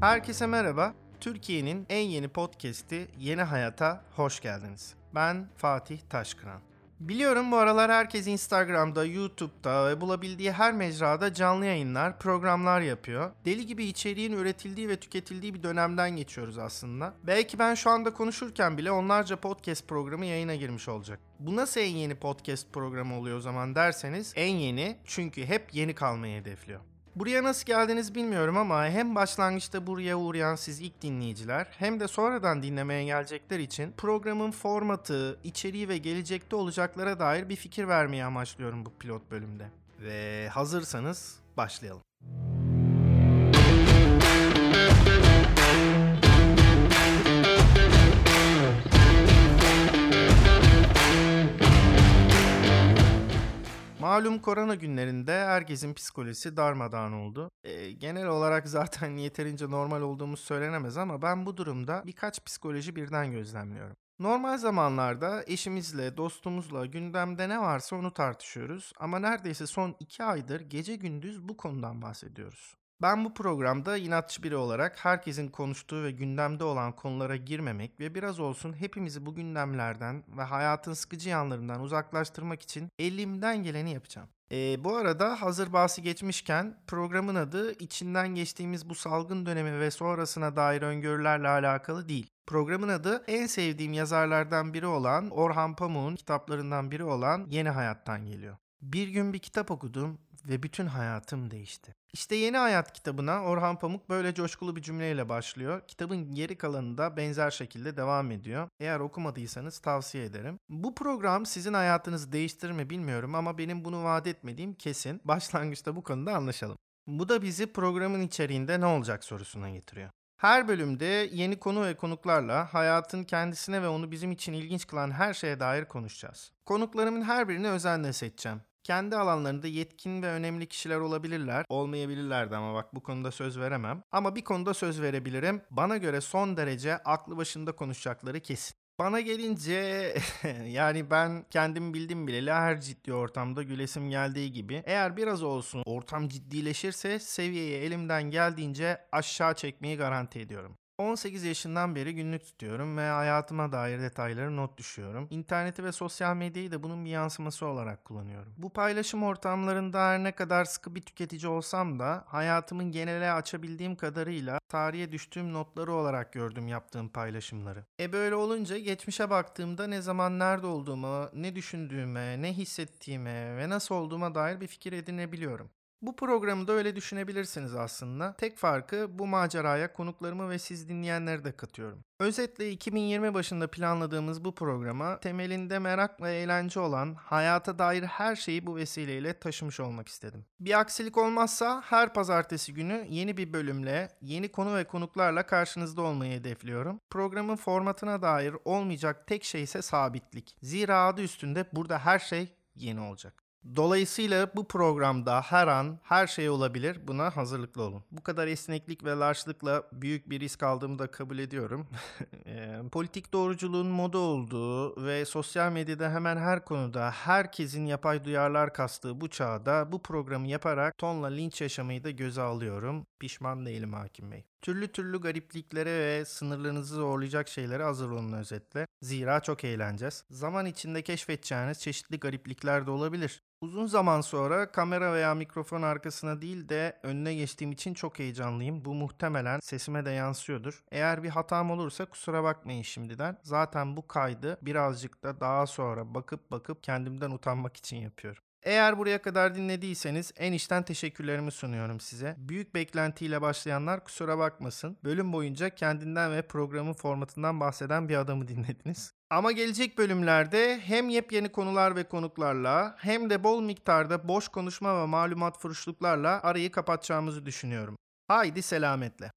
Herkese merhaba. Türkiye'nin en yeni podcast'i Yeni Hayat'a hoş geldiniz. Ben Fatih Taşkıran. Biliyorum bu aralar herkes Instagram'da, YouTube'da ve bulabildiği her mecrada canlı yayınlar, programlar yapıyor. Deli gibi içeriğin üretildiği ve tüketildiği bir dönemden geçiyoruz aslında. Belki ben şu anda konuşurken bile onlarca podcast programı yayına girmiş olacak. Bu nasıl en yeni podcast programı oluyor o zaman derseniz en yeni çünkü hep yeni kalmayı hedefliyor. Buraya nasıl geldiniz bilmiyorum ama hem başlangıçta buraya uğrayan siz ilk dinleyiciler hem de sonradan dinlemeye gelecekler için programın formatı, içeriği ve gelecekte olacaklara dair bir fikir vermeyi amaçlıyorum bu pilot bölümde. Ve hazırsanız başlayalım. Malum korona günlerinde herkesin psikolojisi darmadağın oldu. E, genel olarak zaten yeterince normal olduğumuz söylenemez ama ben bu durumda birkaç psikoloji birden gözlemliyorum. Normal zamanlarda eşimizle, dostumuzla gündemde ne varsa onu tartışıyoruz ama neredeyse son iki aydır gece gündüz bu konudan bahsediyoruz. Ben bu programda inatçı biri olarak herkesin konuştuğu ve gündemde olan konulara girmemek ve biraz olsun hepimizi bu gündemlerden ve hayatın sıkıcı yanlarından uzaklaştırmak için elimden geleni yapacağım. E, bu arada hazır bahsi geçmişken programın adı içinden geçtiğimiz bu salgın dönemi ve sonrasına dair öngörülerle alakalı değil. Programın adı en sevdiğim yazarlardan biri olan Orhan Pamuk'un kitaplarından biri olan Yeni Hayat'tan geliyor. Bir gün bir kitap okudum ve bütün hayatım değişti. İşte Yeni Hayat kitabına Orhan Pamuk böyle coşkulu bir cümleyle başlıyor. Kitabın geri kalanı da benzer şekilde devam ediyor. Eğer okumadıysanız tavsiye ederim. Bu program sizin hayatınızı değiştirir mi bilmiyorum ama benim bunu vaat etmediğim kesin. Başlangıçta bu konuda anlaşalım. Bu da bizi programın içeriğinde ne olacak sorusuna getiriyor. Her bölümde yeni konu ve konuklarla hayatın kendisine ve onu bizim için ilginç kılan her şeye dair konuşacağız. Konuklarımın her birini özenle seçeceğim. Kendi alanlarında yetkin ve önemli kişiler olabilirler. Olmayabilirler de ama bak bu konuda söz veremem. Ama bir konuda söz verebilirim. Bana göre son derece aklı başında konuşacakları kesin. Bana gelince yani ben kendim bildim bileli her ciddi ortamda gülesim geldiği gibi eğer biraz olsun ortam ciddileşirse seviyeyi elimden geldiğince aşağı çekmeyi garanti ediyorum. 18 yaşından beri günlük tutuyorum ve hayatıma dair detayları not düşüyorum. İnterneti ve sosyal medyayı da bunun bir yansıması olarak kullanıyorum. Bu paylaşım ortamlarında her ne kadar sıkı bir tüketici olsam da hayatımın genele açabildiğim kadarıyla tarihe düştüğüm notları olarak gördüm yaptığım paylaşımları. E böyle olunca geçmişe baktığımda ne zaman nerede olduğuma, ne düşündüğüme, ne hissettiğime ve nasıl olduğuma dair bir fikir edinebiliyorum. Bu programı da öyle düşünebilirsiniz aslında. Tek farkı bu maceraya konuklarımı ve siz dinleyenleri de katıyorum. Özetle 2020 başında planladığımız bu programa temelinde merak ve eğlence olan hayata dair her şeyi bu vesileyle taşımış olmak istedim. Bir aksilik olmazsa her pazartesi günü yeni bir bölümle, yeni konu ve konuklarla karşınızda olmayı hedefliyorum. Programın formatına dair olmayacak tek şey ise sabitlik. Zira adı üstünde burada her şey yeni olacak. Dolayısıyla bu programda her an her şey olabilir. Buna hazırlıklı olun. Bu kadar esneklik ve larçlıkla büyük bir risk aldığımı da kabul ediyorum. politik doğruculuğun moda olduğu ve sosyal medyada hemen her konuda herkesin yapay duyarlar kastığı bu çağda bu programı yaparak tonla linç yaşamayı da göze alıyorum. Pişman değilim hakim bey. Türlü türlü garipliklere ve sınırlarınızı zorlayacak şeylere hazır olun özetle. Zira çok eğleneceğiz. Zaman içinde keşfedeceğiniz çeşitli gariplikler de olabilir. Uzun zaman sonra kamera veya mikrofon arkasına değil de önüne geçtiğim için çok heyecanlıyım. Bu muhtemelen sesime de yansıyordur. Eğer bir hatam olursa kusura bakmayın şimdiden. Zaten bu kaydı birazcık da daha sonra bakıp bakıp kendimden utanmak için yapıyorum. Eğer buraya kadar dinlediyseniz en içten teşekkürlerimi sunuyorum size. Büyük beklentiyle başlayanlar kusura bakmasın. Bölüm boyunca kendinden ve programın formatından bahseden bir adamı dinlediniz. Ama gelecek bölümlerde hem yepyeni konular ve konuklarla hem de bol miktarda boş konuşma ve malumat fırışlıklarla arayı kapatacağımızı düşünüyorum. Haydi selametle.